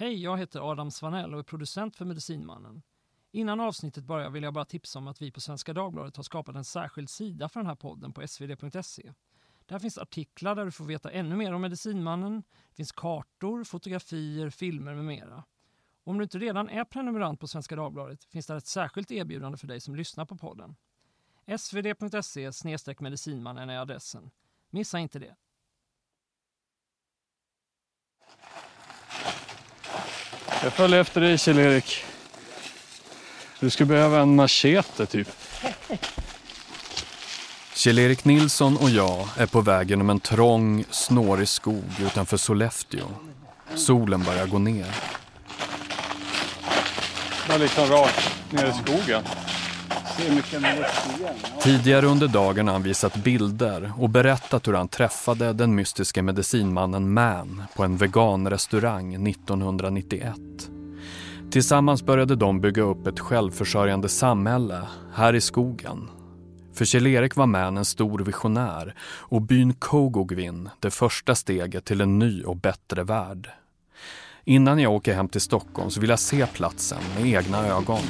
Hej, jag heter Adam Svanell och är producent för Medicinmannen. Innan avsnittet börjar vill jag bara tipsa om att vi på Svenska Dagbladet har skapat en särskild sida för den här podden på svd.se. Där finns artiklar där du får veta ännu mer om Medicinmannen. Det finns kartor, fotografier, filmer med mera. Om du inte redan är prenumerant på Svenska Dagbladet finns där ett särskilt erbjudande för dig som lyssnar på podden. svd.se medicinmannen är adressen. Missa inte det. Jag följer efter dig Kjell-Erik. Du skulle behöva en machete typ. Kjell-Erik Nilsson och jag är på väg genom en trång, snårig skog utanför Sollefteå. Solen börjar gå ner. Det är liksom rakt ner i skogen. Tidigare under dagen har han visat bilder och berättat hur han träffade den mystiske medicinmannen Man på en veganrestaurang 1991. Tillsammans började de bygga upp ett självförsörjande samhälle här i skogen. För Kjell-Erik var Man en stor visionär och byn Kogogvin det första steget till en ny och bättre värld. Innan jag åker hem till Stockholm så vill jag se platsen med egna ögon.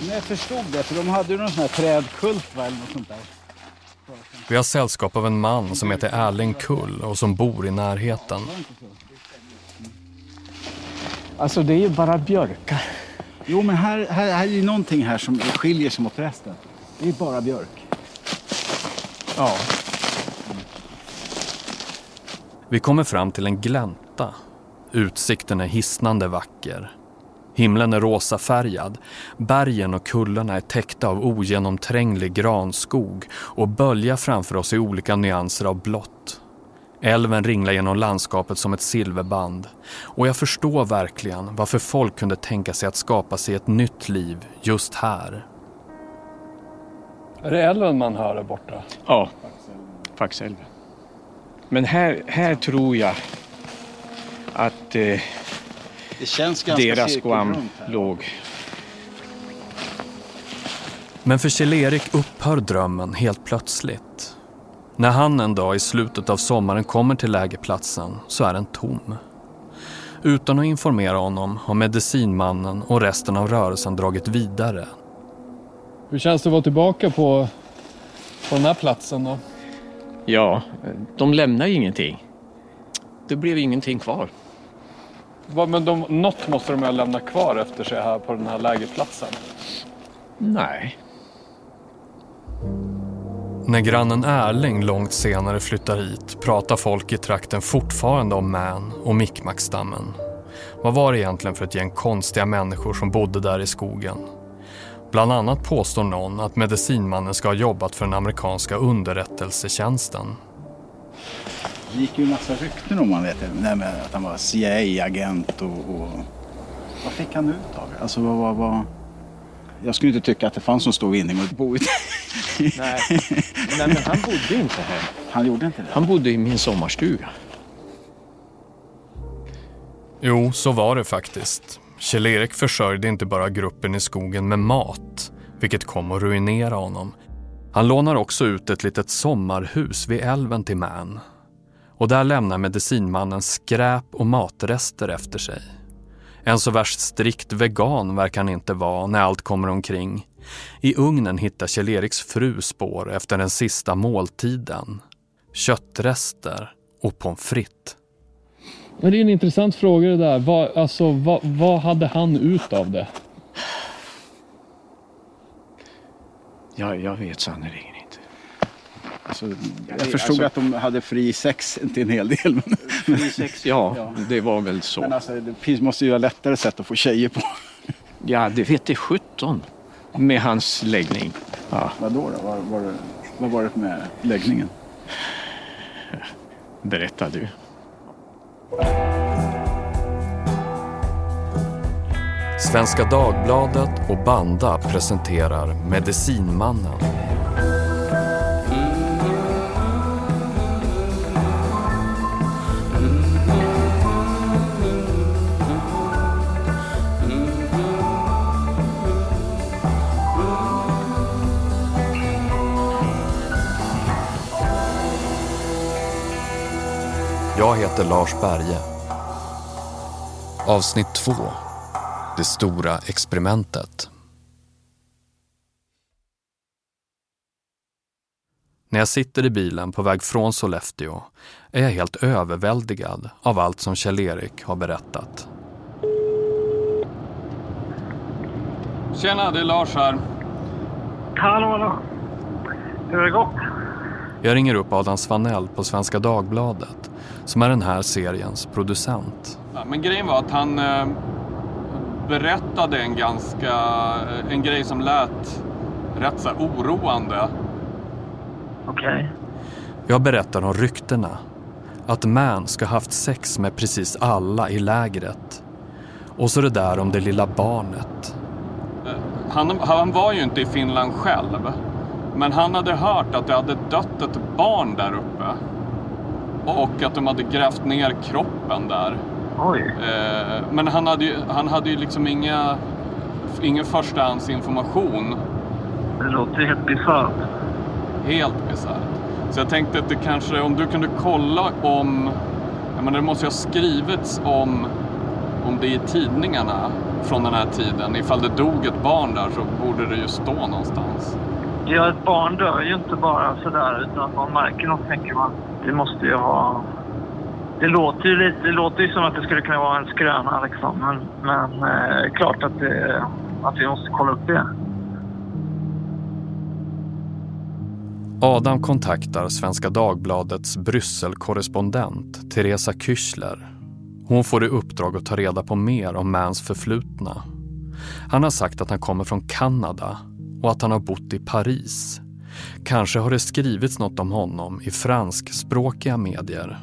Men jag förstod det, för de hade ju någon sån här trädkult va, eller något sånt där. Vi har sällskap av en man som heter Erling Kull och som bor i närheten. Alltså det är ju bara björkar. Jo men här, här, här är ju någonting här som skiljer sig mot resten. Det är bara björk. Ja. Vi kommer fram till en glänta. Utsikten är hisnande vacker. Himlen är rosafärgad, bergen och kullarna är täckta av ogenomtränglig granskog och böljar framför oss i olika nyanser av blått. Älven ringlar genom landskapet som ett silverband och jag förstår verkligen varför folk kunde tänka sig att skapa sig ett nytt liv just här. Är det älven man hör där borta? Ja, Faxälven. Men här, här tror jag att eh, Det känns ganska deras Guam här. låg. Men för Kjell-Erik upphör drömmen helt plötsligt. När han en dag i slutet av sommaren kommer till lägerplatsen så är den tom. Utan att informera honom har medicinmannen och resten av rörelsen dragit vidare. Hur känns det att vara tillbaka på, på den här platsen då? Ja, de lämnar ju ingenting. Det blev ingenting kvar. Vad- Men de, något måste de ju ha lämnat kvar efter sig här på den här lägerplatsen. Nej. När grannen Erling långt senare flyttar hit pratar folk i trakten fortfarande om Man och Mikkmackstammen. Vad var det egentligen för ett gäng konstiga människor som bodde där i skogen? Bland annat påstår någon att medicinmannen ska ha jobbat för den amerikanska underrättelsetjänsten. Det gick ju en massa rykten om man vet men att han var CIA-agent och, och... Vad fick han ut av det? Alltså vad, vad, vad... Jag skulle inte tycka att det fanns någon stor vinning att bo i. Nej. Nej, men han bodde inte här. Han gjorde inte det. Han bodde i min sommarstuga. Jo, så var det faktiskt. Kjell-Erik försörjde inte bara gruppen i skogen med mat, vilket kom att ruinera honom. Han lånar också ut ett litet sommarhus vid älven till Man. Och där lämnar medicinmannen skräp och matrester efter sig. En så värst strikt vegan verkar han inte vara när allt kommer omkring. I ugnen hittar Kjell-Eriks fru spår efter den sista måltiden. Köttrester och pommes frites. Men det är en intressant fråga det där. Vad, alltså, vad, vad hade han ut av det? Ja, jag vet sannerligen. Alltså, jag förstod att de hade fri sex till en hel del. Men, Ja, det var väl så. men alltså, det finns, måste ju vara lättare sätt att få tjejer på. Ja, det vet det 17 med hans läggning. Ja, Vad då? då? Vad, var det, vad var det med läggningen? berätta du. Svenska Dagbladet och Banda presenterar Medicinmannen. Jag heter Lars Berge. Avsnitt 2. Det stora experimentet. När jag sitter i bilen på väg från Sollefteå är jag helt överväldigad av allt som Kjell-Erik har berättat. Tjena, det är Lars här. Hallå, hallå. Hur har det gått? Jag ringer upp Adam Svanell på Svenska Dagbladet som är den här seriens producent. Ja, men grejen var att han eh, berättade en ganska, eh, en grej som lät rätt så oroande. Okej. Jag berättar om ryktena. Att Man ska ha haft sex med precis alla i lägret. Och så det där om det lilla barnet. Eh, Han, han var ju inte i Finland själv. Men han hade hört att det hade dött ett barn där uppe. Och att de hade grävt ner kroppen där. Oj. Eh, Men han hade ju, han hade ju liksom inga, ingen förstahandsinformation. Det låter helt bisarrt. Helt bisarrt. Så jag tänkte att det kanske, om du kunde kolla om, jag menar det måste ju ha skrivits om, om det i tidningarna från den här tiden. Ifall det dog ett barn där så borde det ju stå någonstans. Ja, ett barn dör ju inte bara sådär utan att man märker något tänker man. Det måste ju ha... Det låter ju lite, det låter ju som att det skulle kunna vara en skröna liksom. Men, men eh, klart att, det, att vi måste kolla upp det. Adam kontaktar Svenska Dagbladets Brysselkorrespondent Teresa Küchler. Hon får i uppdrag att ta reda på mer om Mans förflutna. Han har sagt att han kommer från Kanada och att han har bott i Paris. Kanske har det skrivits något om honom i franskspråkiga medier.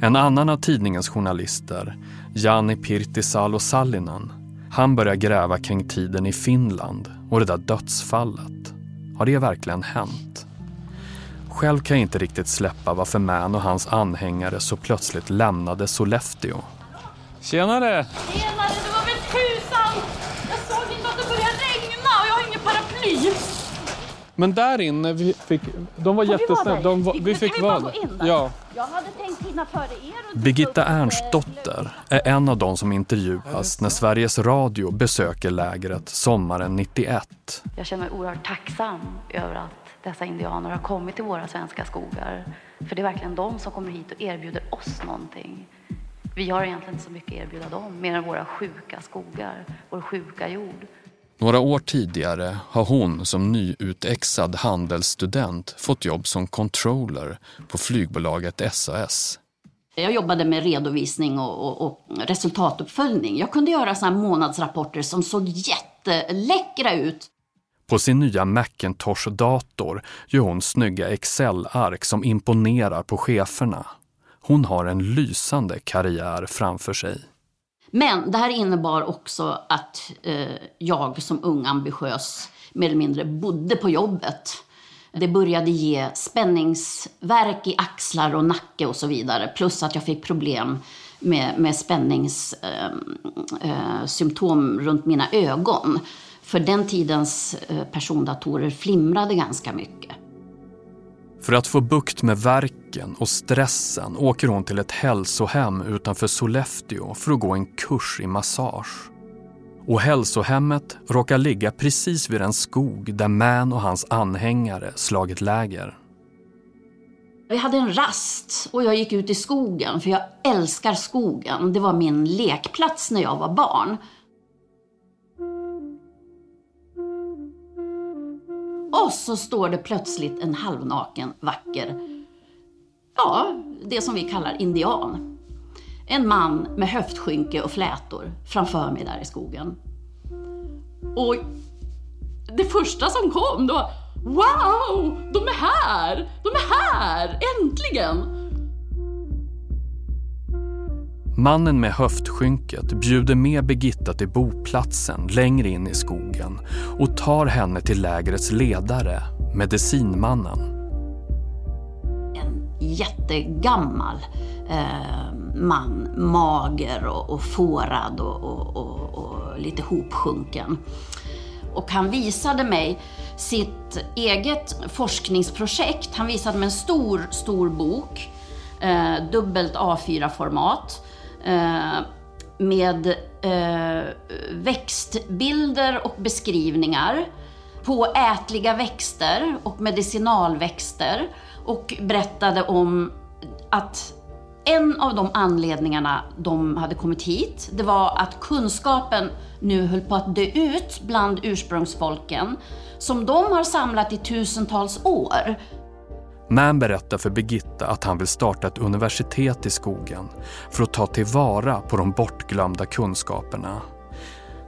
En annan av tidningens journalister, Jani Pirtisalo Sallinen, han börjar gräva kring tiden i Finland och det där dödsfallet. Har det verkligen hänt? Själv kan jag inte riktigt släppa varför Man och hans anhängare så plötsligt lämnade Sollefteå. Tjenare! Tjenare, det var väl tusan! Jag såg inte att det började regna och jag har ingen paraply. Men där inne, vi fick, de var jättesnälla. De var, Vi- fick vara gå in där. Ja. Jag hade tänkt hinna före er. Birgitta eh, Ernstdotter är en av de som intervjuas när Sveriges Radio besöker lägret sommaren 91. Jag känner mig oerhört tacksam över att dessa indianer har kommit till våra svenska skogar. För det är verkligen de som kommer hit och erbjuder oss någonting. Vi har egentligen inte så mycket att erbjuda dem, mer än våra sjuka skogar, vår sjuka jord. Några år tidigare har hon som nyutexad handelsstudent fått jobb som controller på flygbolaget SAS. Jag jobbade med redovisning och, och, och resultatuppföljning. Jag kunde göra såna här månadsrapporter som såg jätteläckra ut. På sin nya Macintosh-dator gör hon snygga Excel-ark som imponerar på cheferna. Hon har en lysande karriär framför sig. Men det här innebar också att eh, jag som ung ambitiös mer eller mindre bodde på jobbet. Det började ge spänningsverk i axlar och nacke och så vidare. Plus att jag fick problem med, med spänningssymptom eh, eh, runt mina ögon. För den tidens eh, persondatorer flimrade ganska mycket. För att få bukt med värken och stressen åker hon till ett hälsohem utanför Sollefteå för att gå en kurs i massage. Och hälsohemmet råkar ligga precis vid den skog där Man och hans anhängare slagit läger. Vi hade en rast och jag gick ut i skogen för jag älskar skogen. Det var min lekplats när jag var barn. Och så står det plötsligt en halvnaken, vacker, ja, det som vi kallar indian. En man med höftskynke och flätor framför mig där i skogen. Och det första som kom, då Wow! De är här! De är här! Äntligen! Mannen med höftskynket bjuder med Birgitta till boplatsen längre in i skogen och tar henne till lägrets ledare, medicinmannen. En jättegammal eh, man, mager och, och fårad och, och, och, och lite hopsjunken. Och han visade mig sitt eget forskningsprojekt. Han visade mig en stor, stor bok eh, dubbelt A4-format eh, Eh, med eh, växtbilder och beskrivningar på ätliga växter och medicinalväxter och berättade om att en av de anledningarna de hade kommit hit, det var att kunskapen nu höll på att dö ut bland ursprungsfolken som de har samlat i tusentals år. Man berättar för Birgitta att han vill starta ett universitet i skogen för att ta tillvara på de bortglömda kunskaperna.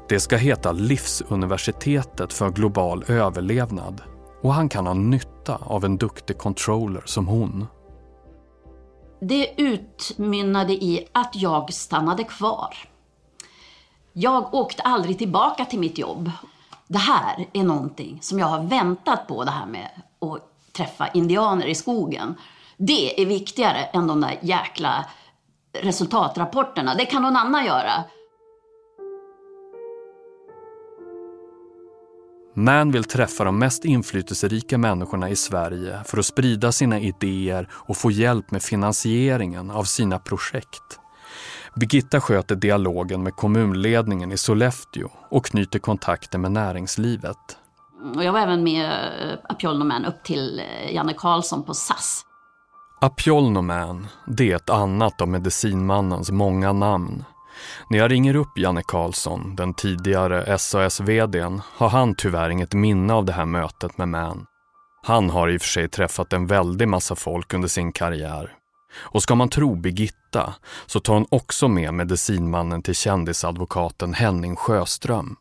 Det ska heta Livsuniversitetet för global överlevnad och han kan ha nytta av en duktig controller som hon. Det utmynnade i att jag stannade kvar. Jag åkte aldrig tillbaka till mitt jobb. Det här är någonting som jag har väntat på, det här med att träffa indianer i skogen. Det är viktigare än de där jäkla resultatrapporterna. Det kan någon annan göra. Man vill träffa de mest inflytelserika människorna i Sverige för att sprida sina idéer och få hjälp med finansieringen av sina projekt. Birgitta sköter dialogen med kommunledningen i Sollefteå och knyter kontakter med näringslivet. Och jag var även med eh, Apjolnoman upp till eh, Janne Karlsson på SAS. Apjolnoman, det är ett annat av medicinmannens många namn. När jag ringer upp Janne Karlsson, den tidigare SAS-VDn, har han tyvärr inget minne av det här mötet med Man. Han har i och för sig träffat en väldig massa folk under sin karriär. Och ska man tro Birgitta så tar hon också med medicinmannen till kändisadvokaten Henning Sjöström.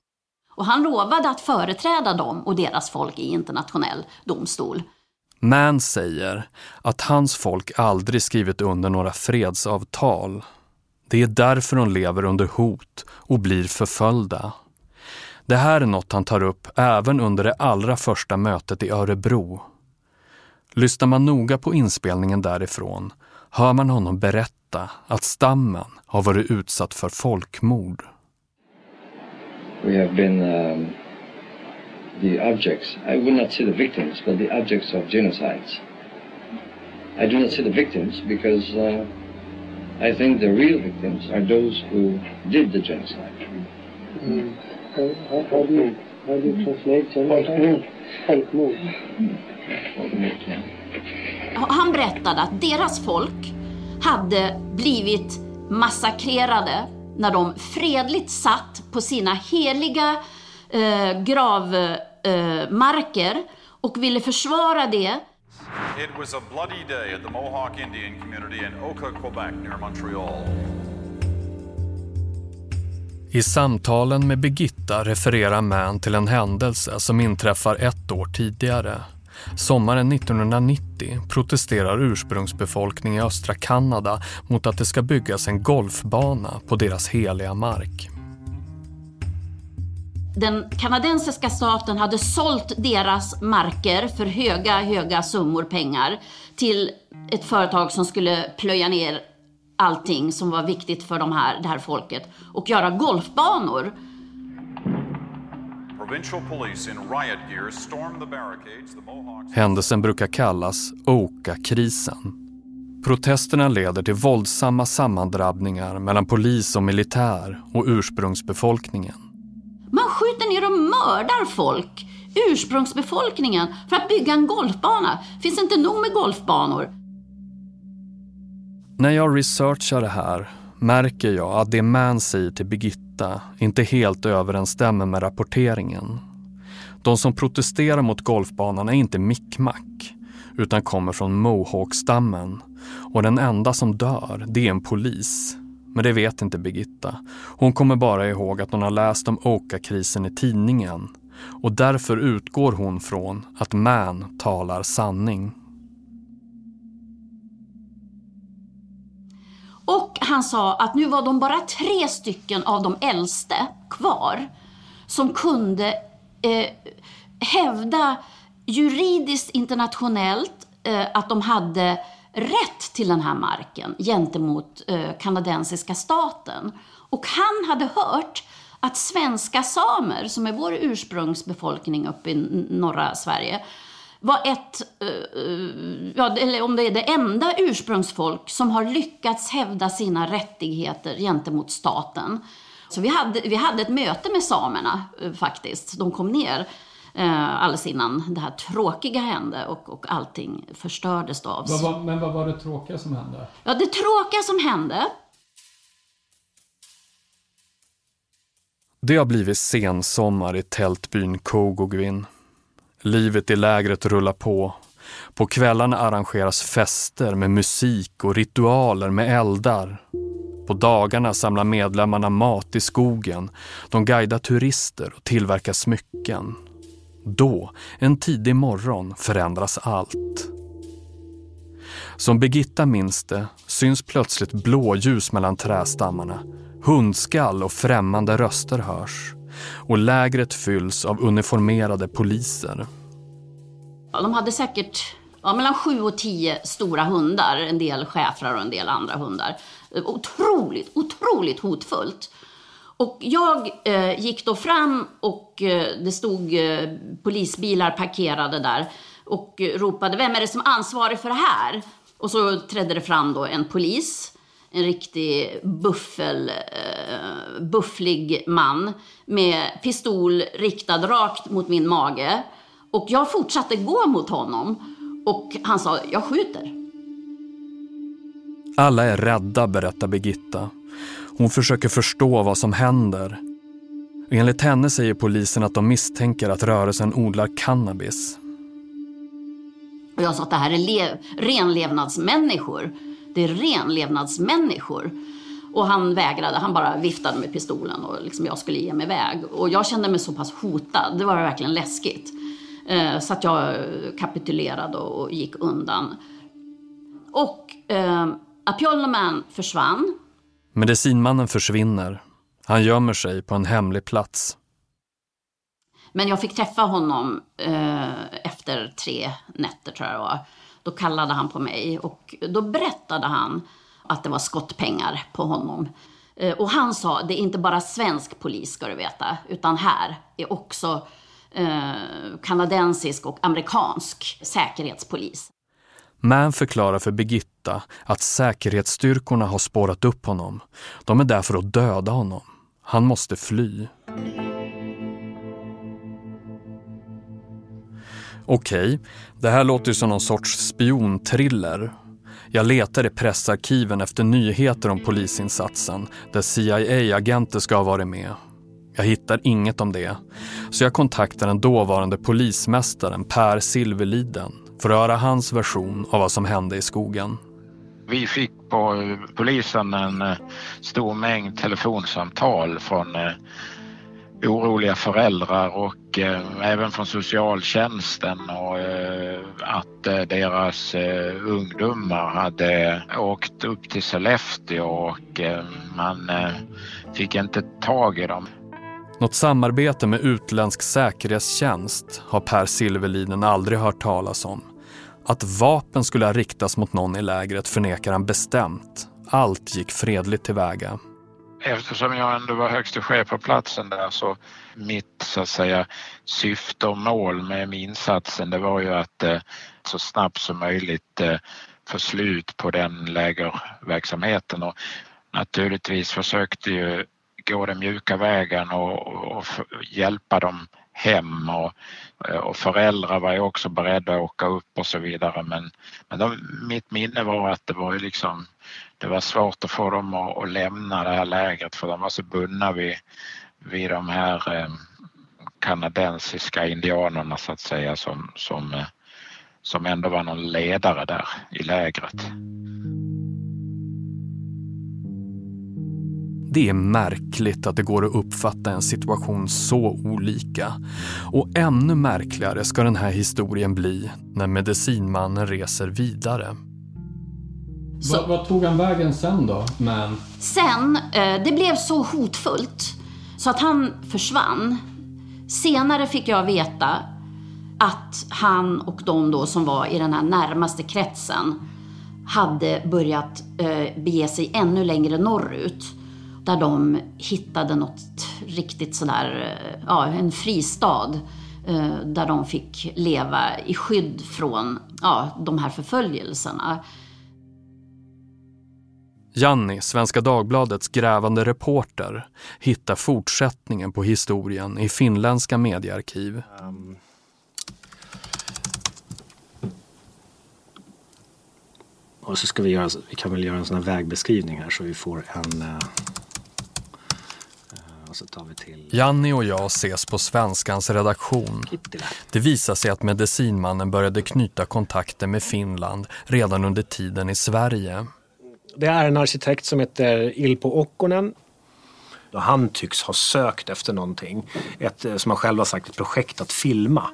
Och han lovade att företräda dem och deras folk i internationell domstol. Mann säger att hans folk aldrig skrivit under några fredsavtal det är därför de lever under hot och blir förföljda. Det här är något han tar upp även under det allra första mötet i Örebro. Lyssnar man noga på inspelningen därifrån hör man honom berätta att stammen har varit utsatt för folkmord. We have been um, the objects, I would not say the victims, but the objects of genocides. I do not say the victims because uh, I think the real victims are those who did the genocide. Mm. How, how, do you, how do you translate genocide? Folkmord. Han berättade att deras folk hade blivit massakrerade när de fredligt satt på sina heliga eh, gravmarker eh, och ville försvara det It was a bloody day at the Mohawk Indian community in Oka, Quebec near Montreal. I samtalen med Birgitta refererar Man till en händelse som inträffar ett år tidigare. Sommaren 1990 protesterar ursprungsbefolkningen i östra Kanada mot att det ska byggas en golfbana på deras heliga mark den kanadensiska staten hade sålt deras marker för höga, höga summor pengar till ett företag som skulle plöja ner allting som var viktigt för de här, det här folket och göra golfbanor. Händelsen brukar kallas Oka-krisen. Protesterna leder till våldsamma sammandrabbningar mellan polis och militär och ursprungsbefolkningen. Man skjuter ner och mördar folk, ursprungsbefolkningen, för att bygga en golfbana. Finns inte nog med golfbanor? När jag researchar det här märker jag att det Man säger till Birgitta inte helt överensstämmer med rapporteringen. De som protesterar mot golfbanan är inte Mickmack utan kommer från Mohawk-stammen och den enda som dör det är en polis men det vet inte Birgitta. Hon kommer bara ihåg att hon har läst om Oka-krisen i tidningen och därför utgår hon från att Man talar sanning. Och han sa att nu var de bara tre stycken av de äldste kvar som kunde eh, hävda juridiskt internationellt eh, att de hade rätt till den här marken gentemot eh, kanadensiska staten. Och han hade hört att svenska samer, som är vår ursprungsbefolkning uppe i norra Sverige, var ett, uh, ja, eller om det är det enda ursprungsfolk som har lyckats hävda sina rättigheter gentemot staten. Så vi hade, vi hade ett möte med samerna uh, faktiskt. De kom ner uh, alldeles innan det här tråkiga hände och, och allting förstördes då av... Vad var, men vad var det tråkiga som hände? Ja, det tråkiga som hände Det har blivit sensommar i tältbyn Kogogvin. Livet i lägret rullar på. På kvällarna arrangeras fester med musik och ritualer med eldar. På dagarna samlar medlemmarna mat i skogen. De guidar turister och tillverkar smycken. Då, en tidig morgon, förändras allt. Som Birgitta minns det syns plötsligt blåljus mellan trästammarna Hundskall och främmande röster hörs och lägret fylls av uniformerade poliser. de hade säkert ja, mellan sju och tio stora hundar, en del schäfrar och en del andra hundar. Otroligt, otroligt hotfullt. Och jag eh, gick då fram och eh, det stod eh, polisbilar parkerade där och eh, ropade, vem är det som är ansvarig för det här? Och så trädde det fram då en polis en riktig buffel, uh, bufflig man med pistol riktad rakt mot min mage. Och jag fortsatte gå mot honom och han sa, jag skjuter. Alla är rädda, berättar Birgitta. Hon försöker förstå vad som händer. Enligt henne säger polisen att de misstänker att rörelsen odlar cannabis. Och jag sa att det här är renlevnadsmänniskor det är renlevnadsmänniskor. Och han vägrade, han bara viftade med pistolen och liksom jag skulle ge mig iväg. Och jag kände mig så pass hotad, det var verkligen läskigt. Eh, så att jag kapitulerade och gick undan. Och eh, Apolloman försvann. Medicinmannen försvinner. Han gömmer sig på en hemlig plats. Men jag fick träffa honom eh, efter tre nätter tror jag det var. Då kallade han på mig och då berättade han att det var skottpengar på honom. Eh, och han sa, det är inte bara svensk polis ska du veta, utan här är också eh, kanadensisk och amerikansk säkerhetspolis. Man förklarar för Birgitta att säkerhetsstyrkorna har spårat upp honom. De är där för att döda honom. Han måste fly. Okej, det här låter ju som någon sorts spionthriller. Jag letar i pressarkiven efter nyheter om polisinsatsen där CIA-agenter ska ha varit med. Jag hittar inget om det, så jag kontaktar den dåvarande polismästaren Per Silverliden för att höra hans version av vad som hände i skogen. Vi fick på polisen en eh, stor mängd telefonsamtal från eh, oroliga föräldrar och eh, även från socialtjänsten och eh, att eh, deras eh, ungdomar hade åkt upp till Sollefteå och eh, man eh, fick inte tag i dem. Något samarbete med utländsk säkerhetstjänst har Per Silverliden aldrig hört talas om. Att vapen skulle ha riktats mot någon i lägret förnekar han bestämt. Allt gick fredligt tillväga eftersom jag ändå var högste chef på platsen där så mitt så att säga syfte och mål med insatsen det var ju att eh, så snabbt som möjligt eh, få slut på den lägerverksamheten. Och naturligtvis försökte ju gå den mjuka vägen och, och, och hjälpa dem hem. Och, eh, och föräldrar var ju också beredda att åka upp och så vidare. Men, men de, mitt minne var att det var ju liksom det var svårt att få dem att, att lämna det här lägret för de var så bundna vid, vid de här eh, kanadensiska indianerna så att säga som, som, eh, som ändå var någon ledare där i lägret. Det är märkligt att det går att uppfatta en situation så olika. Och ännu märkligare ska den här historien bli när medicinmannen reser vidare. Så, vad, tog han vägen sen då? Men... Sen, eh, det blev så hotfullt så att han försvann. Senare fick jag veta att han och de då som var i den här närmaste kretsen hade börjat eh, bege sig ännu längre norrut. Där de hittade något riktigt sådär, eh, ja, en fristad eh, där de fick leva i skydd från ja, de här förföljelserna. Janni, Svenska Dagbladets grävande reporter, hittar fortsättningen på historien i finländska mediearkiv. Um. Och så ska vi göra, vi kan väl göra en sån här vägbeskrivning här så vi får en... Uh, och så tar vi till... Janni och jag ses på Svenskans redaktion. Det visar sig att medicinmannen började knyta kontakter med Finland redan under tiden i Sverige. Det är en arkitekt som heter Ilpo Okkonen. Han tycks ha sökt efter någonting. Ett, som han själv har sagt, ett projekt att filma.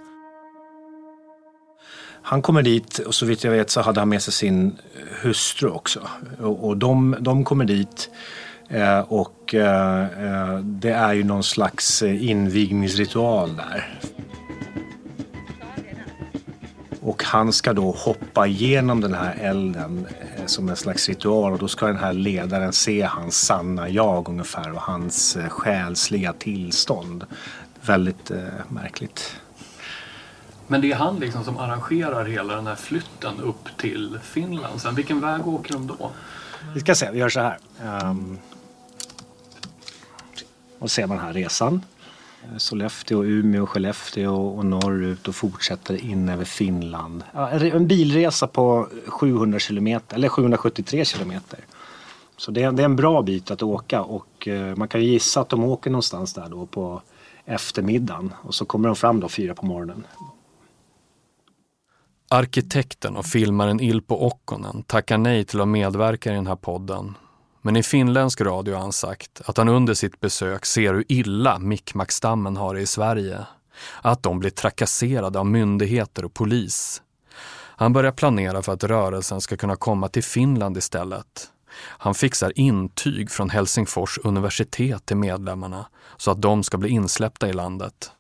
Han kommer dit och så vitt jag vet så hade han med sig sin hustru också. Och, och de, de kommer dit eh, och eh, eh det är ju någon slags invigningsritual där. Och han ska då hoppa igenom den här elden eh, som en slags ritual och då ska den här ledaren se hans sanna jag ungefär och hans eh, själsliga tillstånd. Väldigt eh, märkligt. Men det är han liksom som arrangerar hela den här flytten upp till Finland. Sen vilken väg åker de då? Vi ska se, vi gör så här. Um, och ser man den här resan. Eh, Sollefteå, Umeå, Skellefteå och norrut och fortsätter in över Finland. En bilresa på 700 kilometer, eller 773 kilometer. Så det är, det är en bra bit att åka och eh, man kan ju gissa att de åker någonstans där då på eftermiddagen och så kommer de fram då fyra på morgonen. Arkitekten och filmaren Ilpo Okkonen tackar nej till att medverka i den här podden men i finländsk radio har han sagt att han under sitt besök ser hur illa Mikkmackstammen har det i Sverige. Att de blir trakasserade av myndigheter och polis. Han börjar planera för att rörelsen ska kunna komma till Finland istället. Han fixar intyg från Helsingfors universitet till medlemmarna så att de ska bli insläppta i landet.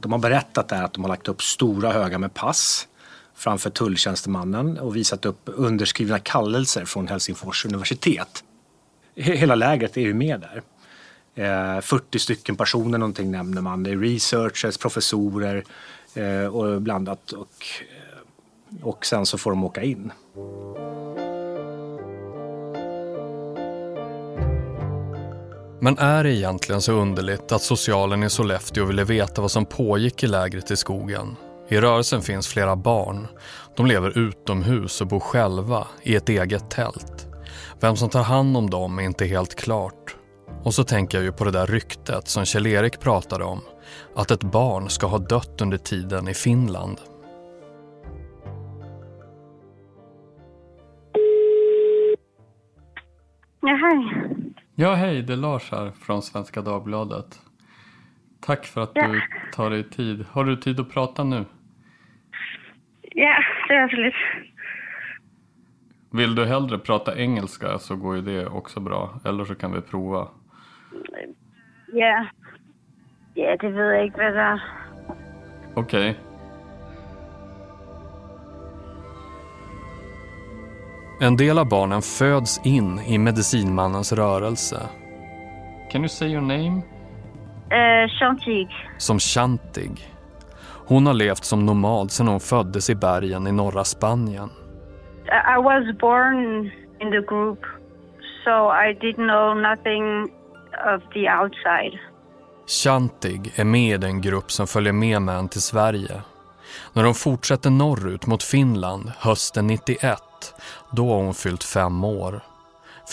De har berättat där att de har lagt upp stora högar med pass framför tulltjänstemannen och visat upp underskrivna kallelser från Helsingfors universitet. Hela lägret är ju med där. Eh, 40 stycken personer någonting nämner man. Det är researchers, professorer eh, och blandat. Och, eh, och sen så får de åka in. Men är det egentligen så underligt att socialen i Sollefteå ville veta vad som pågick i lägret i skogen? I rörelsen finns flera barn. De lever utomhus och bor själva i ett eget tält. Vem som tar hand om dem är inte helt klart. Och så tänker jag ju på det där ryktet som Kjell-Erik pratade om. Att ett barn ska ha dött under tiden i Finland. Ja, hej. Ja, hej. Det är Lars här från Svenska Dagbladet. Tack för att ja. du tar dig tid. Har du tid att prata nu? Ja, det är absolut. Vill du hellre prata engelska så går ju det också bra. Eller så kan vi prova. Ja, ja det vet jag inte vad det är. Okej. Okay. En del av barnen föds in i medicinmannens rörelse. Can you say your name? Uh, Chantig. Som Chantig. Hon har levt som nomad sedan hon föddes i bergen i norra Spanien. I was born in the group, so I didn't know nothing of the outside. Chantig är med i den grupp som följer med män till Sverige. När de fortsätter norrut mot Finland hösten 91, då har hon fyllt fem år.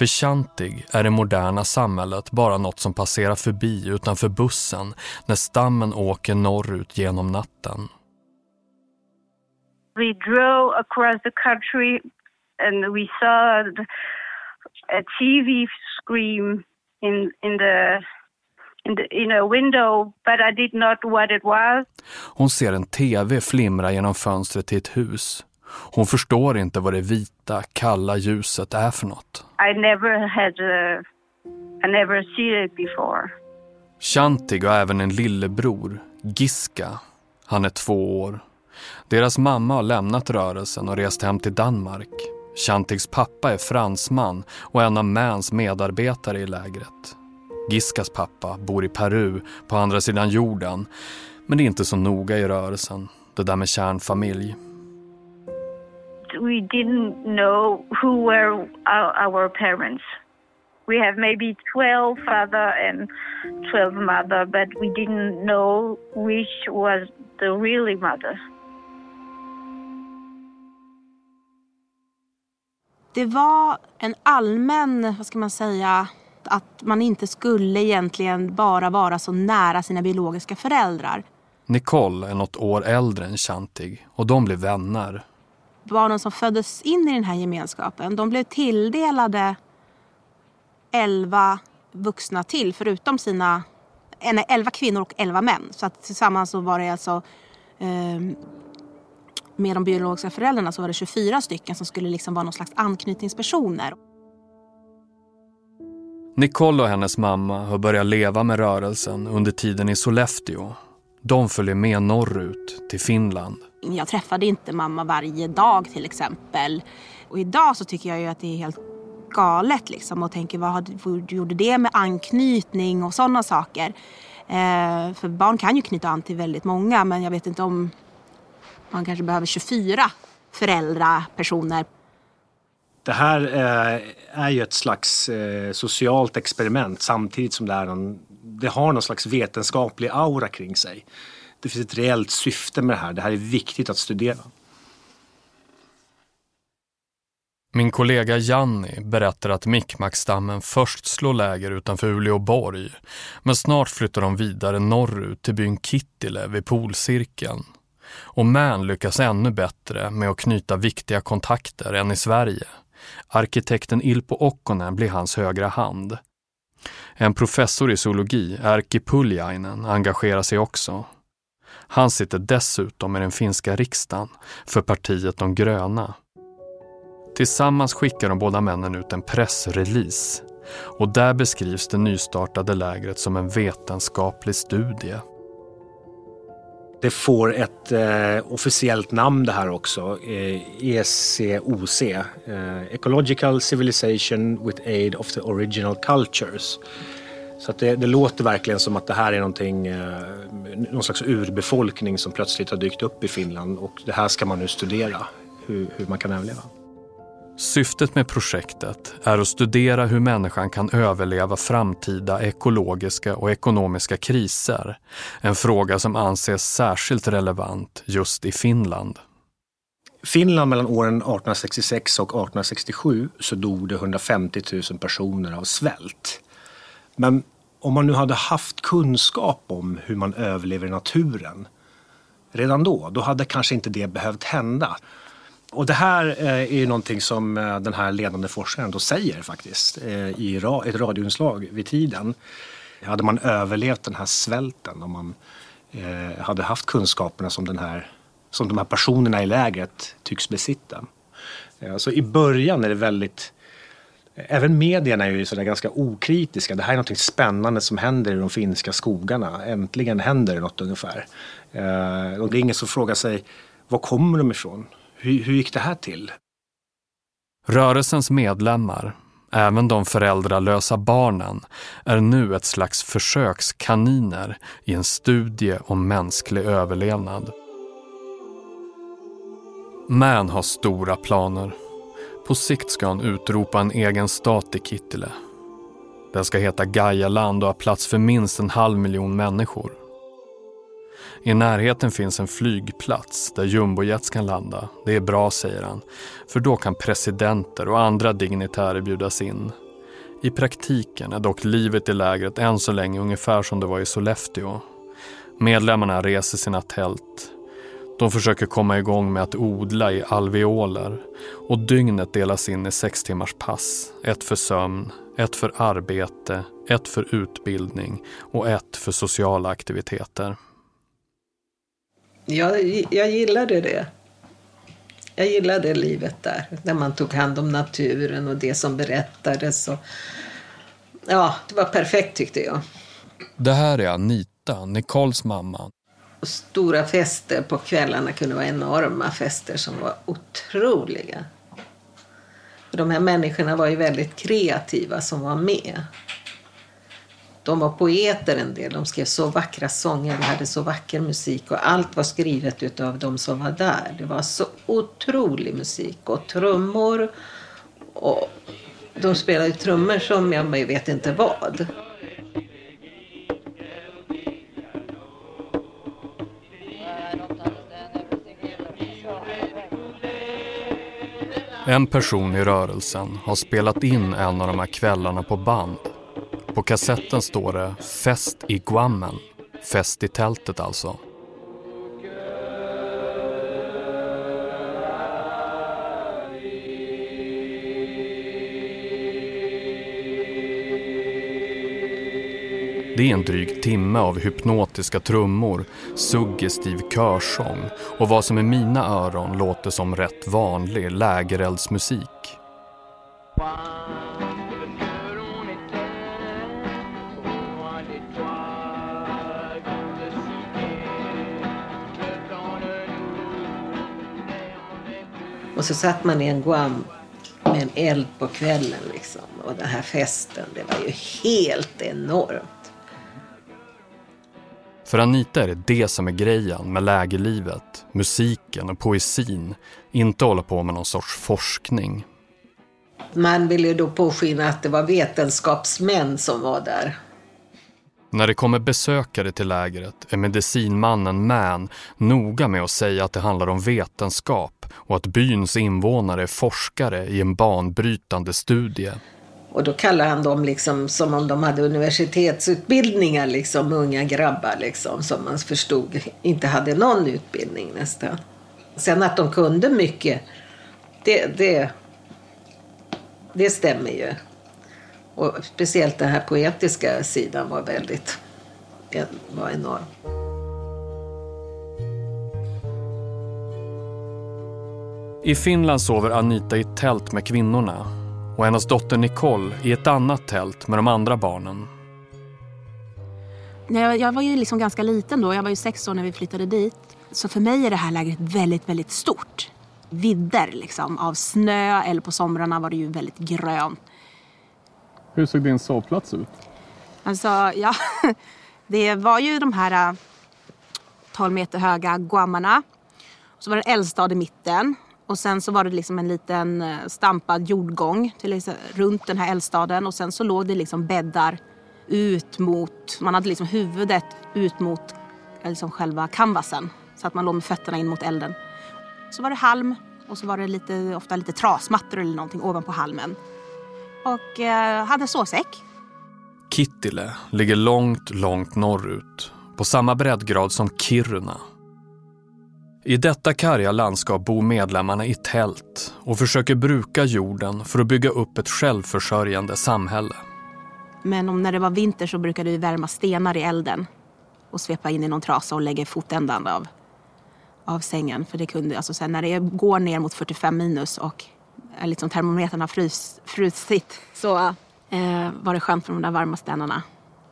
För Chantig är det moderna samhället bara något som passerar förbi utanför bussen när stammen åker norrut genom natten. We drove across the country and we saw a TV screen in in the in, a window, but I did not what it was. Hon ser en TV flimra genom fönstret till ett hus. Hon förstår inte vad det vita, kalla ljuset är för något. I never had a, I never seen it before. Chantig har även en lillebror, Giska. Han är två år. Deras mamma har lämnat rörelsen och rest hem till Danmark. Chantigs pappa är fransman och en av Mans medarbetare i lägret. Giskas pappa bor i Peru på andra sidan jorden Men det är inte så noga i rörelsen, det där med kärnfamilj. We didn't know who were our, our parents. We have maybe 12 father and 12 mother, but we didn't know which was the really mother. Det var en allmän, vad ska man säga, att man inte skulle egentligen bara vara så nära sina biologiska föräldrar. Nicole är något år äldre än Chantig och de blir vänner. Barnen som föddes in i den här gemenskapen, de blev tilldelade elva vuxna till förutom sina, nej, elva kvinnor och elva män. Så att tillsammans så var det alltså eh, med de biologiska föräldrarna så var det 24 stycken som skulle liksom vara någon slags anknytningspersoner. Nicole och hennes mamma har börjat leva med rörelsen under tiden i Sollefteå. De följer med norrut till Finland. Jag träffade inte mamma varje dag till exempel. Och idag så tycker jag ju att det är helt galet liksom och tänker vad gjorde det med anknytning och sådana saker. Eh, för barn kan ju knyta an till väldigt många men jag vet inte om man kanske behöver 24 föräldrapersoner. Det här eh, är ju ett slags eh, socialt experiment samtidigt som det, är någon, det har någon slags vetenskaplig aura kring sig. Det finns ett reellt syfte med det här. Det här är viktigt att studera. Min kollega Janni berättar att Mikkmackstammen först slår läger utanför Uleåborg men snart flyttar de vidare norrut till byn Kittile vid polcirkeln. Och Män lyckas ännu bättre med att knyta viktiga kontakter än i Sverige. Arkitekten Ilpo Okkonen blir hans högra hand. En professor i zoologi, Erkki Puljainen, engagerar sig också. Han sitter dessutom i den finska riksdagen för partiet De gröna. Tillsammans skickar de båda männen ut en pressrelease och där beskrivs det nystartade lägret som en vetenskaplig studie. Det får ett eh, officiellt namn det här också, eh, ECOC, eh, Ecological Civilization with Aid of the Original Cultures. Så det, det, låter verkligen som att det här är någonting, eh, någon slags urbefolkning som plötsligt har dykt upp i Finland och det här ska man nu studera, hur, hur man kan överleva. Syftet med projektet är att studera hur människan kan överleva framtida ekologiska och ekonomiska kriser. En fråga som anses särskilt relevant just i Finland. Finland mellan åren 1866 och 1867 så dog det 150 000 personer av svält. Men om man nu hade haft kunskap om hur man överlever i naturen redan då, då hade kanske inte det behövt hända. Och det här eh, är ju någonting som eh, den här ledande forskaren då säger faktiskt eh, i ett radioinslag vid tiden. Hade man överlevt den här svälten om man hade haft kunskaperna som, den här, som de här personerna i lägret tycks besitta. Så i början är det väldigt Även medierna är ju sådär ganska okritiska. Det här är något spännande som händer i de finska skogarna. Äntligen händer det något ungefär. Eh, och det är ingen som frågar sig var kommer de ifrån? Hur, hur gick det här till? Rörelsens medlemmar, även de föräldralösa barnen, är nu ett slags försökskaniner i en studie om mänsklig överlevnad. Man har stora planer. På sikt ska han utropa en egen stat i Kittile. Den ska heta Gaialand och ha plats för minst en halv miljon människor. I närheten finns en flygplats där jumbojets kan landa. Det är bra, säger han. För då kan presidenter och andra dignitärer bjudas in. I praktiken är dock livet i lägret än så länge ungefär som det var i Sollefteå. Medlemmarna reser sina tält. De försöker komma igång med att odla i alveoler och dygnet delas in i sex timmars pass. Ett för sömn, ett för arbete, ett för utbildning och ett för sociala aktiviteter. Jag, jag gillade det. Jag gillade livet där, där man tog hand om naturen och det som berättades. Och, ja, det var perfekt tyckte jag. Det här är Anita, Nicoles mamma. Stora fester på kvällarna kunde vara enorma fester som var otroliga. de här människorna var ju väldigt kreativa som var med. De var poeter en del. De skrev så vackra sånger. de hade så vacker musik och allt var skrivet utav de som var där. Det var så otrolig musik och trummor. Och de spelade trummor som jag vet inte vad. En person i rörelsen har spelat in en av de här kvällarna på band. På kassetten står det Fest i Guammen. Fest i tältet alltså. Det är en dryg timme av hypnotiska trummor, suggestiv körsång och vad som i mina öron låter som rätt vanlig lägereldsmusik. Och så satt man i en Guam med en eld på kvällen liksom. Och den här festen, det var ju helt enormt. För Anita är det det som är grejen med lägerlivet, musiken och poesin. Inte hålla på med någon sorts forskning. Man ville ju då påskina att det var vetenskapsmän som var där. När det kommer besökare till lägret är medicinmannen Man noga med att säga att det handlar om vetenskap och att byns invånare är forskare i en banbrytande studie. Och då kallar han dem liksom som om de hade universitetsutbildningar, liksom unga grabbar liksom, som man förstod inte hade någon utbildning nästan. Sen att de kunde mycket, det, det, det stämmer ju. Och speciellt den här poetiska sidan var väldigt var enorm. I Finland sover Anita i tält med kvinnorna och hennes dotter Nicole i ett annat tält med de andra barnen. Jag var ju liksom ganska liten då, jag var ju sex år när vi flyttade dit. Så för mig är det här lägret väldigt, väldigt stort. Vidder liksom av snö eller på somrarna var det ju väldigt grönt. Hur såg din sovplats ut? Alltså, ja, det var ju de här 12 meter höga guamarna. Så var det en eldstad i mitten och sen så var det liksom en liten eh, stampad jordgång till liksom, runt den här eldstaden och sen så låg det liksom bäddar ut mot, man hade liksom huvudet ut mot eh, liksom själva canvasen så att man låg med fötterna in mot elden. Så var det halm och så var det lite, ofta lite trasmattor eller någonting ovanpå halmen. Och eh, hade sovsäck. Kittile ligger långt, långt norrut på samma breddgrad som Kiruna i detta karga landskap bor medlemmarna i tält och försöker bruka jorden för att bygga upp ett självförsörjande samhälle. Men om när det var vinter så brukade vi värma stenar i elden och svepa in i någon trasa och lägga i fotändan av, av sängen. För det kunde, alltså sen när det går ner mot 45 minus och eh, liksom termometern har frys, frusit så eh, var det skönt för de där varma stenarna.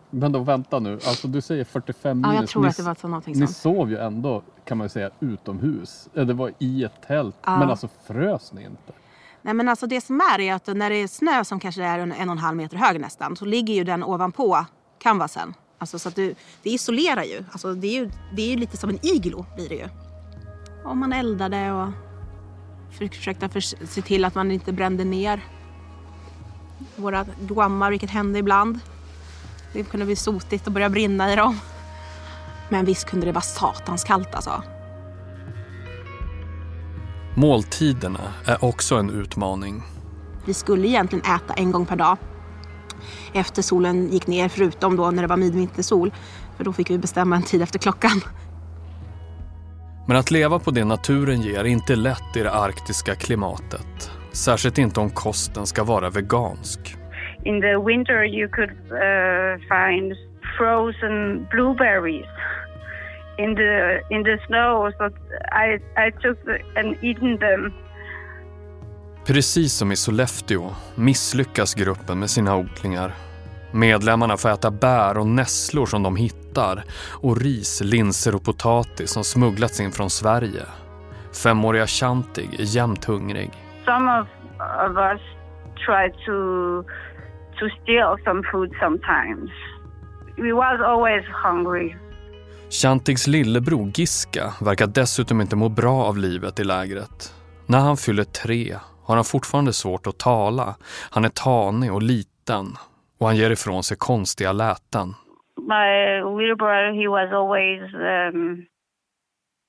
Men då vänta nu, alltså du säger 45 minus. Ja, jag tror ni, att det var så någonting Ni sov ju ändå, kan man ju säga, utomhus. Det var i ett tält, ja. men alltså frös ni inte? Nej men alltså det som är är att när det är snö som kanske är en, en och en halv meter hög nästan så ligger ju den ovanpå canvasen. Alltså så att du, det isolerar ju. Alltså det är ju, det är ju lite som en iglo blir det ju. Och man eldade och försökte för, se till att man inte brände ner våra guammar, vilket hände ibland. Det kunde bli sotigt och börja brinna i dem. Men visst kunde det vara satans kallt alltså. Måltiderna är också en utmaning. Vi skulle egentligen äta en gång per dag efter solen gick ner, förutom då när det var midvintersol. För då fick vi bestämma en tid efter klockan. Men att leva på det naturen ger är inte lätt i det arktiska klimatet. Särskilt inte om kosten ska vara vegansk. In the winter you could uh, find frozen blueberries in the in the snow so I I took and eaten them. Precis som i Sollefteå misslyckas gruppen med sina odlingar. Medlemmarna får äta bär och nässlor som de hittar och ris, linser och potatis som smugglats in från Sverige. Femåriga Chantig är jämt hungrig. Some of, of us try to to steal some food sometimes. we was always hungry. Chantigs lillebror Giska verkar dessutom inte må bra av livet i lägret. När han fyller tre har han fortfarande svårt att tala. Han är tanig och liten och han ger ifrån sig konstiga läten. My little brother, he was always, um,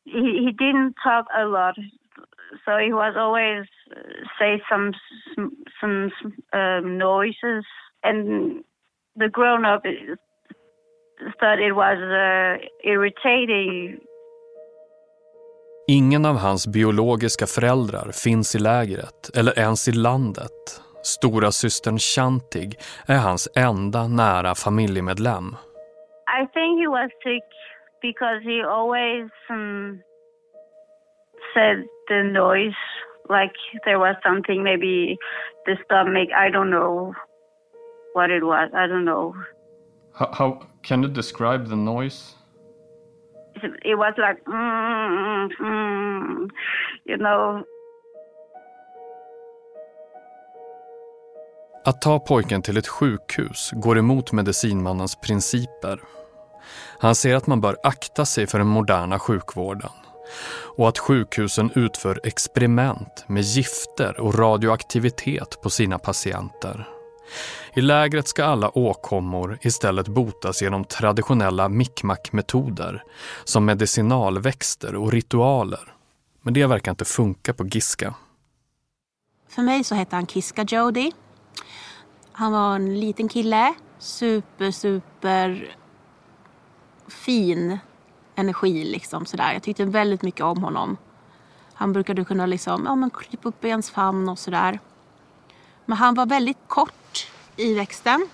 he, he didn't talk a lot. So he was always say some some um, noises, and the grown up thought it was uh, irritating. Ingen av hans biologiska föräldrar finns i lägret eller ens i landet. Stora systern Chantig är hans enda nära familjemedlem. I think he was sick because he always um, said the noise like there was something maybe the stomach I don't know what it was I don't know. How, how can you describe the noise? It was like mm, mm, you know. Att ta pojken till ett sjukhus går emot medicinmannens principer. Han ser att man bör akta sig för den moderna sjukvården och att sjukhusen utför experiment med gifter och radioaktivitet på sina patienter. I lägret ska alla åkommor istället botas genom traditionella mikmak-metoder som medicinalväxter och ritualer. Men det verkar inte funka på Giska. För mig så hette han Kiska Jody. Han var en liten kille. Super, super fin energi. Liksom, sådär. Jag tyckte väldigt mycket om honom. Han brukade kunna liksom, ja, men krypa upp i ens famn och sådär. Men han var väldigt kort i växten.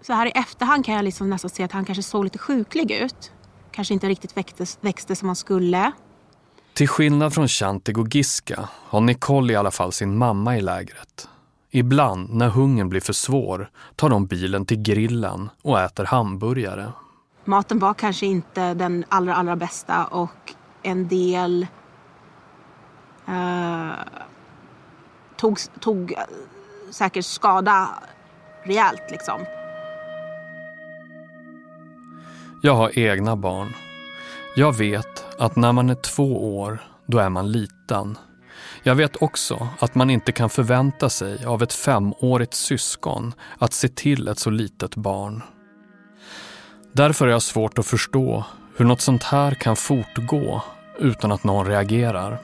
Så här i efterhand kan jag liksom nästan se att han kanske såg lite sjuklig ut. Kanske inte riktigt växte, växte som han skulle. Till skillnad från Chantig och Giska har Nicole i alla fall sin mamma i lägret. Ibland, när hungern blir för svår, tar de bilen till grillen och äter hamburgare. Maten var kanske inte den allra, allra bästa och en del eh, tog, tog säkert skada rejält liksom. Jag har egna barn. Jag vet att när man är två år, då är man liten. Jag vet också att man inte kan förvänta sig av ett femårigt syskon att se till ett så litet barn. Därför är jag svårt att förstå hur något sånt här kan fortgå utan att någon reagerar.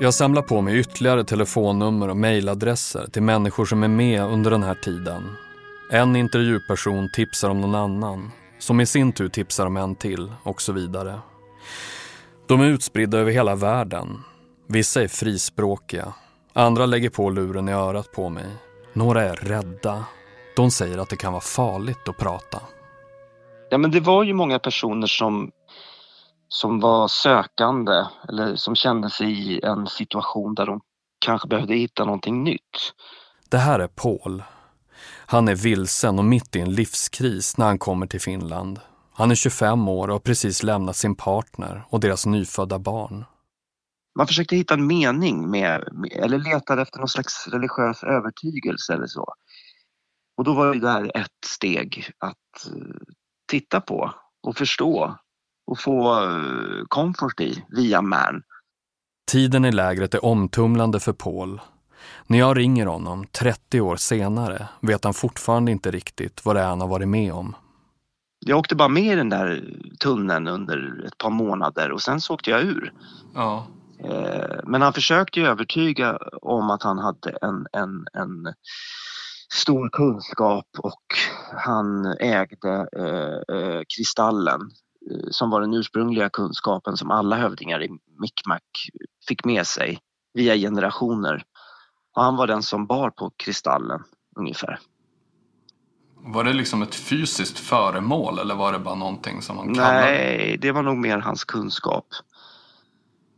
Jag samlar på mig ytterligare telefonnummer och mejladresser till människor som är med under den här tiden. En intervjuperson tipsar om någon annan, som i sin tur tipsar om en till och så vidare. De är utspridda över hela världen. Vissa är frispråkiga, andra lägger på luren i örat på mig. Några är rädda. De säger att det kan vara farligt att prata. Ja, men det var ju många personer som som var sökande eller som kände sig i en situation där de kanske behövde hitta någonting nytt. Det här är Paul. Han är vilsen och mitt i en livskris när han kommer till Finland. Han är 25 år och har precis lämnat sin partner och deras nyfödda barn. Man försökte hitta en mening med, eller letade efter någon slags religiös övertygelse eller så. Och då var det där ett steg att eh, titta på och förstå och få eh, komfort i via MAN. Tiden i lägret är omtumlande för Paul. När jag ringer honom 30 år senare vet han fortfarande inte riktigt vad det är han har varit med om. Jag åkte bara med i den där tunneln under ett par månader och sen så åkte jag ur. Ja. Eh, men han försökte ju övertyga om att han hade en, en, en stor kunskap och han ägde eh, eh kristallen Eh, som var den ursprungliga kunskapen som alla hövdingar i Micmac fick med sig via generationer. Och han var den som bar på kristallen ungefär. Var det liksom ett fysiskt föremål eller var det bara någonting som han kallade? Nej, det var nog mer hans kunskap.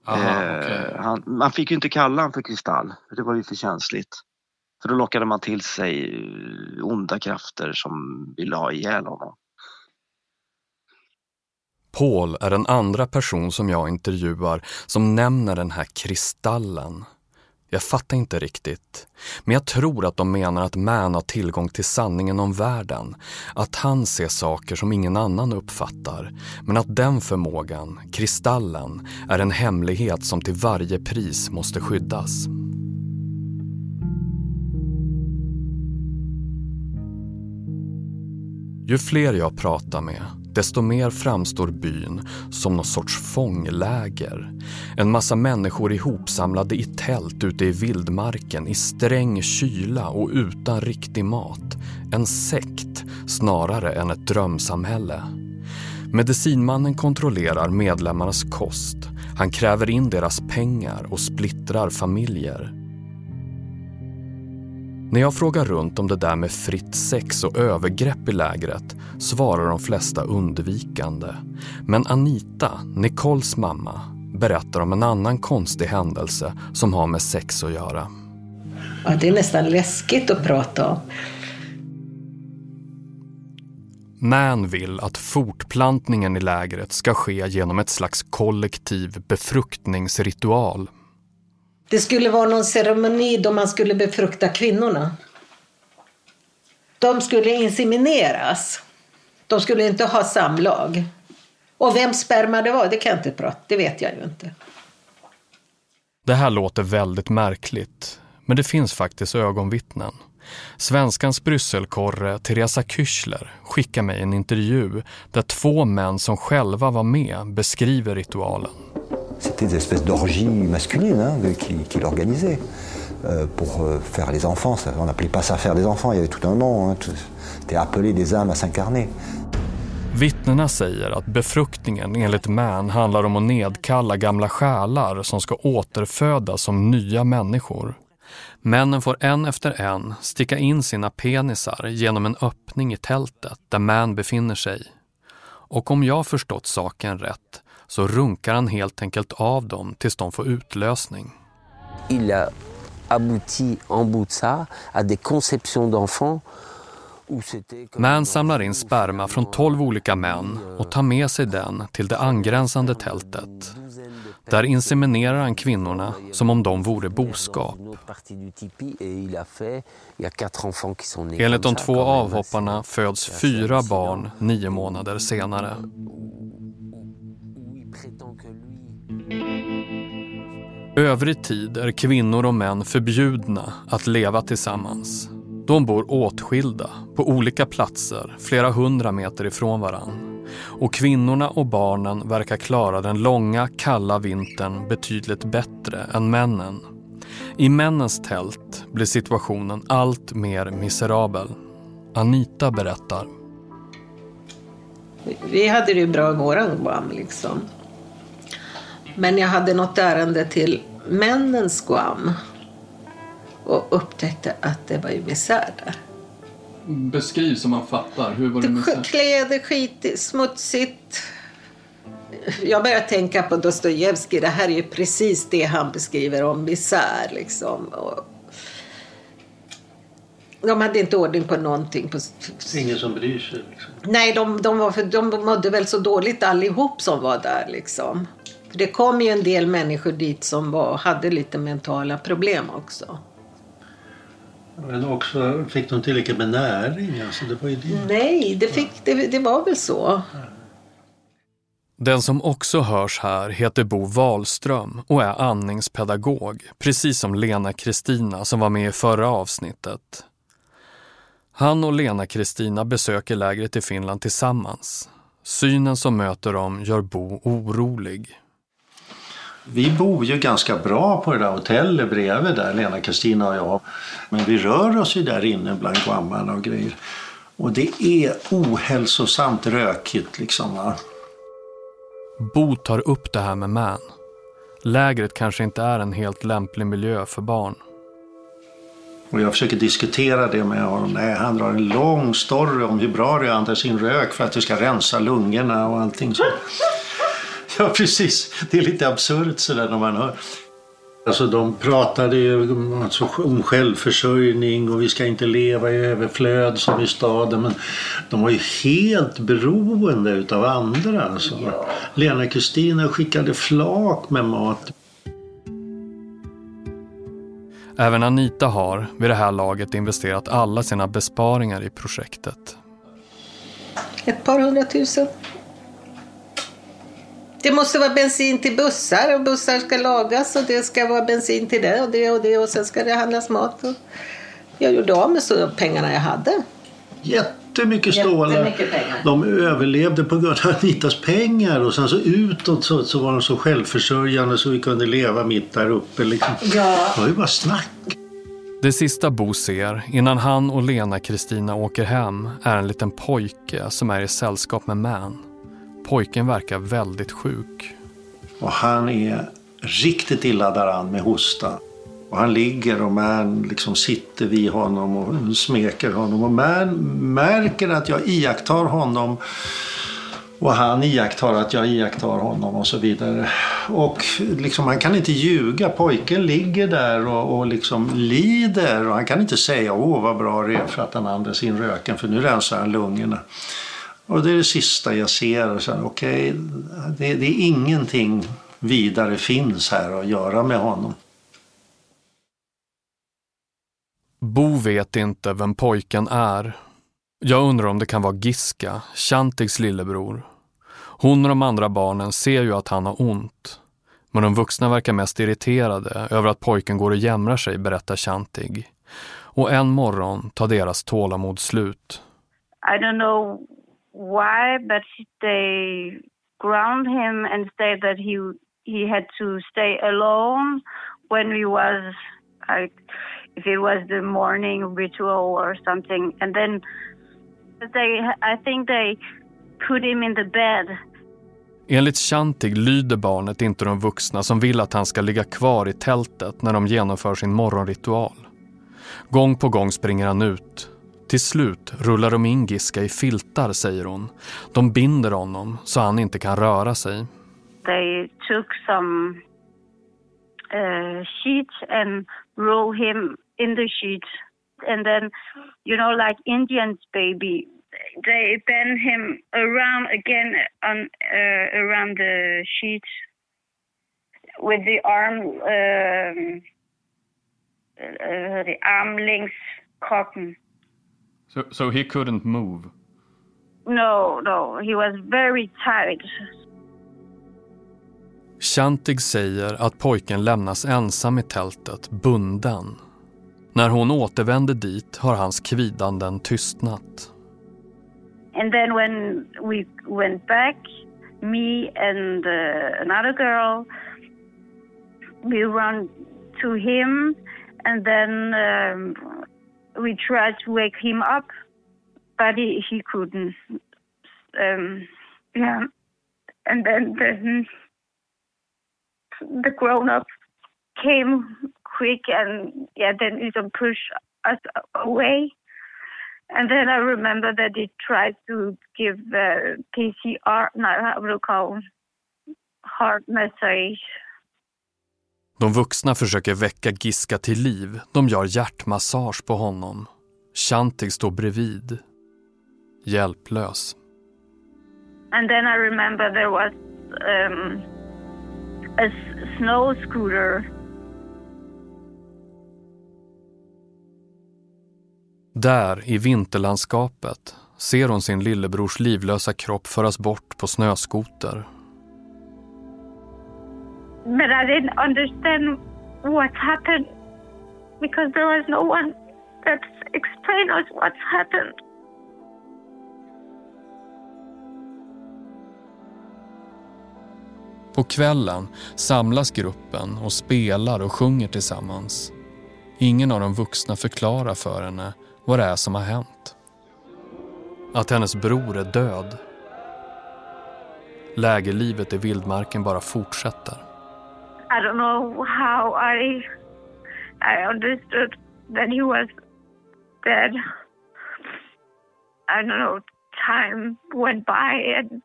Aha, eh, okay. han, man fick ju inte kalla honom för kristall, för det var ju för känsligt. För då lockade man till sig eh, onda krafter som ville ha ihjäl honom. Paul är den andra person som jag intervjuar som nämner den här kristallen. Jag fattar inte riktigt. Men jag tror att de menar att Man har tillgång till sanningen om världen. Att han ser saker som ingen annan uppfattar. Men att den förmågan, kristallen, är en hemlighet som till varje pris måste skyddas. Ju fler jag pratar med, desto mer framstår byn som någon sorts fångläger. En massa människor ihopsamlade i tält ute i vildmarken i sträng kyla och utan riktig mat. En sekt snarare än ett drömsamhälle. Medicinmannen kontrollerar medlemmarnas kost. Han kräver in deras pengar och splittrar familjer. När jag frågar runt om det där med fritt sex och övergrepp i lägret svarar de flesta undvikande. Men Anita, Nicoles mamma, berättar om en annan konstig händelse som har med sex att göra. Ja, det är nästan läskigt att prata om. Man vill att fortplantningen i lägret ska ske genom ett slags kollektiv befruktningsritual det skulle vara någon ceremoni då man skulle befrukta kvinnorna. De skulle insemineras. De skulle inte ha samlag. Och vem sperma det var, det kan jag inte prata Det vet jag ju inte. Det här låter väldigt märkligt, men det finns faktiskt ögonvittnen. Svenskans Brysselkorre Teresa Küchler skickar mig en intervju där två män som själva var med beskriver ritualen. C'était des espèces d'orgies masculines hein, qu'il qui organisait euh, pour euh, faire les enfants. Ça, on n'appelait pas ça faire des enfants, il y avait tout un nom. Hein, C'était appeler des âmes à s'incarner. Vittnena säger att befruktningen enligt Mann handlar om att nedkalla gamla själar som ska återfödas som nya människor. Männen får en efter en sticka in sina penisar genom en öppning i tältet där Mann befinner sig. Och om jag förstått saken rätt så runkar han helt enkelt av dem tills de får utlösning. Il a abouti en bout de ça à des conceptions d'enfants Man samlar in sperma från tolv olika män och tar med sig den till det angränsande tältet. Där inseminerar han kvinnorna som om de vore boskap. Enligt de två avhopparna föds fyra barn nio månader senare. Övrig tid är kvinnor och män förbjudna att leva tillsammans. De bor åtskilda på olika platser flera hundra meter ifrån varann. Och kvinnorna och barnen verkar klara den långa, kalla vintern betydligt bättre än männen. I männens tält blir situationen allt mer miserabel. Anita berättar. Vi hade det bra i våran Guam liksom. Men jag hade något ärende till männens Guam och upptäckte att det var ju misär där. Beskriv så man fattar. Hur var det misär? Kläder, skit, smutsigt. Jag började tänka på Dostojevskij. Det här är ju precis det han beskriver om misär. Liksom. Och de hade inte ordning på någonting. På... Ingen som bryr sig? Liksom. Nej, de, de, var för, de mådde väl så dåligt allihop som var där. Liksom. För det kom ju en del människor dit som var, hade lite mentala problem också. Men också, fick de tillräckligt med näring? Alltså det var ju det. Nej, det, fick, det, det var väl så. Den som också hörs här heter Bo Wahlström och är andningspedagog, precis som Lena Kristina som var med i förra avsnittet. Han och Lena Kristina besöker lägret i Finland tillsammans. Synen som möter dem gör Bo orolig. Vi bor ju ganska bra på det där hotellet bredvid där, Lena Kristina och jag. Men vi rör oss ju där inne bland guammarna och grejer. Och det är ohälsosamt rökigt liksom. Va? Bo tar upp det här med Man. Lägret kanske inte är en helt lämplig miljö för barn. Och jag försöker diskutera det med honom. Nej, han drar en lång story om hur bra det är att andas in rök för att du ska rensa lungorna och allting så. Ja, precis. Det är lite absurt sådär när man hör. Alltså de pratade ju alltså, om självförsörjning och vi ska inte leva i överflöd som i staden. Men de var ju helt beroende utav andra. Alltså. Lena Kristina skickade flak med mat. Även Anita har vid det här laget investerat alla sina besparingar i projektet. Ett par hundratusen. Det måste vara bensin till bussar och bussar ska lagas och det ska vara bensin till det och det och det och sen ska det handlas mat. Och jag gjorde av med så pengarna jag hade. Jättemycket stålar. Jättemycket pengar. De överlevde på grund av Anitas pengar och sen så utåt så, så var de så självförsörjande så vi kunde leva mitt där uppe. Liksom. Ja. Det var ju bara snack. Det sista Bo ser innan han och Lena-Kristina åker hem är en liten pojke som är i sällskap med Man. Pojken verkar väldigt sjuk. Och han är riktigt illa däran med hosta. Och han ligger och man liksom sitter vid honom och smeker honom. Och man märker att jag iakttar honom. Och han iakttar att jag iakttar honom och så vidare. Och liksom, han kan inte ljuga. Pojken ligger där och, och liksom lider. Och han kan inte säga åh vad bra det är för att han andas in röken. För nu rensar han lungorna. Och det är det sista jag ser. Och sen, okej, det, det är ingenting vidare finns här att göra med honom. Bo vet inte vem pojken är. Jag undrar om det kan vara Giska, Chantigs lillebror. Hon och de andra barnen ser ju att han har ont. Men de vuxna verkar mest irriterade över att pojken går och jämrar sig, berättar Chantig. Och en morgon tar deras tålamod slut. I don't know why, but they ground him and said that he he had to stay alone when he was like if it was the morning ritual or something, and then they I think they put him in the bed. Enligt Chantig lyder barnet inte de vuxna som vill att han ska ligga kvar i tältet när de genomför sin morgonritual. Gång på gång springer han ut. Till slut rullar de in Giska i filtar, säger hon. De binder honom så han inte kan röra sig. They took some uh, sheets and roll him in the sheets, and then you know like Indians baby they bend him around again on uh, around the sheet with the arm um, uh, the arm length cotton. So, so he couldn't move? No, no, he was very tired. Chantig säger att pojken lämnas ensam i tältet, bunden. När hon återvänder dit har hans kvidanden tystnat. And then when we went back, me and uh, another girl, we run to him, and then um, we tried to wake him up, but he, he couldn't. Um, yeah, and then the, the grown-up came quick and yeah, then even push us away. And then I remember that they tried to give uh, PCR, not how to call heart massage. De vuxna försöker väcka Giska till liv. De gör hjärtmassage på honom. Chantig står bredvid. Hjälplös. And then I remember there was um, a snow scooter. Där, i vinterlandskapet, ser hon sin lillebrors livlösa kropp föras bort på snöskoter. But I didn't understand what happened because there was no one that explained us what happened. På kvällen samlas gruppen och spelar och sjunger tillsammans. Ingen av de vuxna förklarar för henne vad det är som har hänt. Att hennes bror är död. Lägerlivet i vildmarken bara fortsätter. I don't know how I I understood that he was dead. I don't know. Time went by and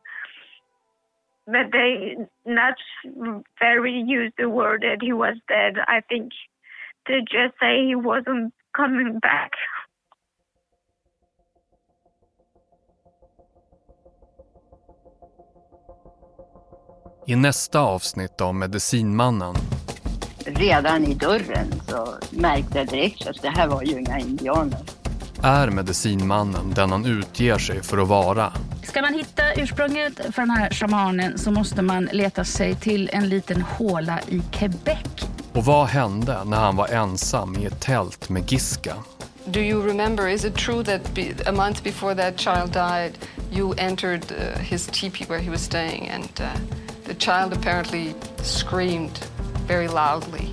but they not very used the word that he was dead. I think they just say he wasn't coming back. I nästa avsnitt av Medicinmannen redan i dörren så märkte jag direkt att det här var ju inga indianer. Är medicinmannen den han utger sig för att vara? Ska man hitta ursprunget för den här shamanen så måste man leta sig till en liten håla i Quebec. Och vad hände när han var ensam i ett tält med Giska? Do you remember, is it true that be, a month before that child died, you entered uh, his teepee where he was staying and uh, the child apparently screamed very loudly?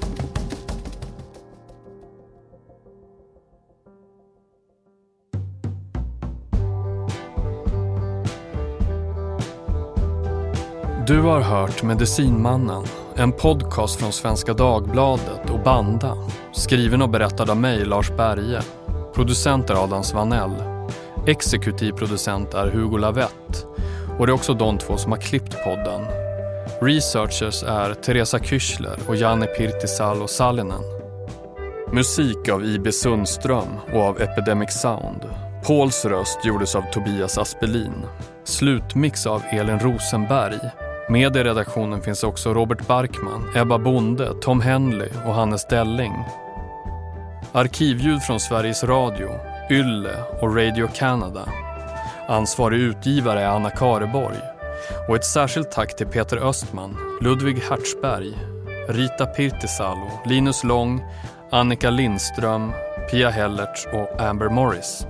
Du har hört Medicinmannen, en podcast från Svenska Dagbladet och Banda. Skriven och berättad av mig, Lars Berge. Producent är Adam Svanell. Exekutiv producent är Hugo Lavett. Och det är också de två som har klippt podden. Researchers är Teresa Kyschler och Janne Pirtisalo Sallinen. Musik av I.B. Sundström och av Epidemic Sound. Pauls röst gjordes av Tobias Aspelin. Slutmix av Elin Rosenberg. Med i redaktionen finns också Robert Barkman, Ebba Bonde, Tom Henley och Hannes Delling. Arkivljud från Sveriges Radio, Ylle och Radio Canada. Ansvarig utgivare är Anna Kareborg. Och ett särskilt tack till Peter Östman, Ludvig Hertzberg, Rita Pirtisalo, Linus Lång, Annika Lindström, Pia Hellertz och Amber Morris.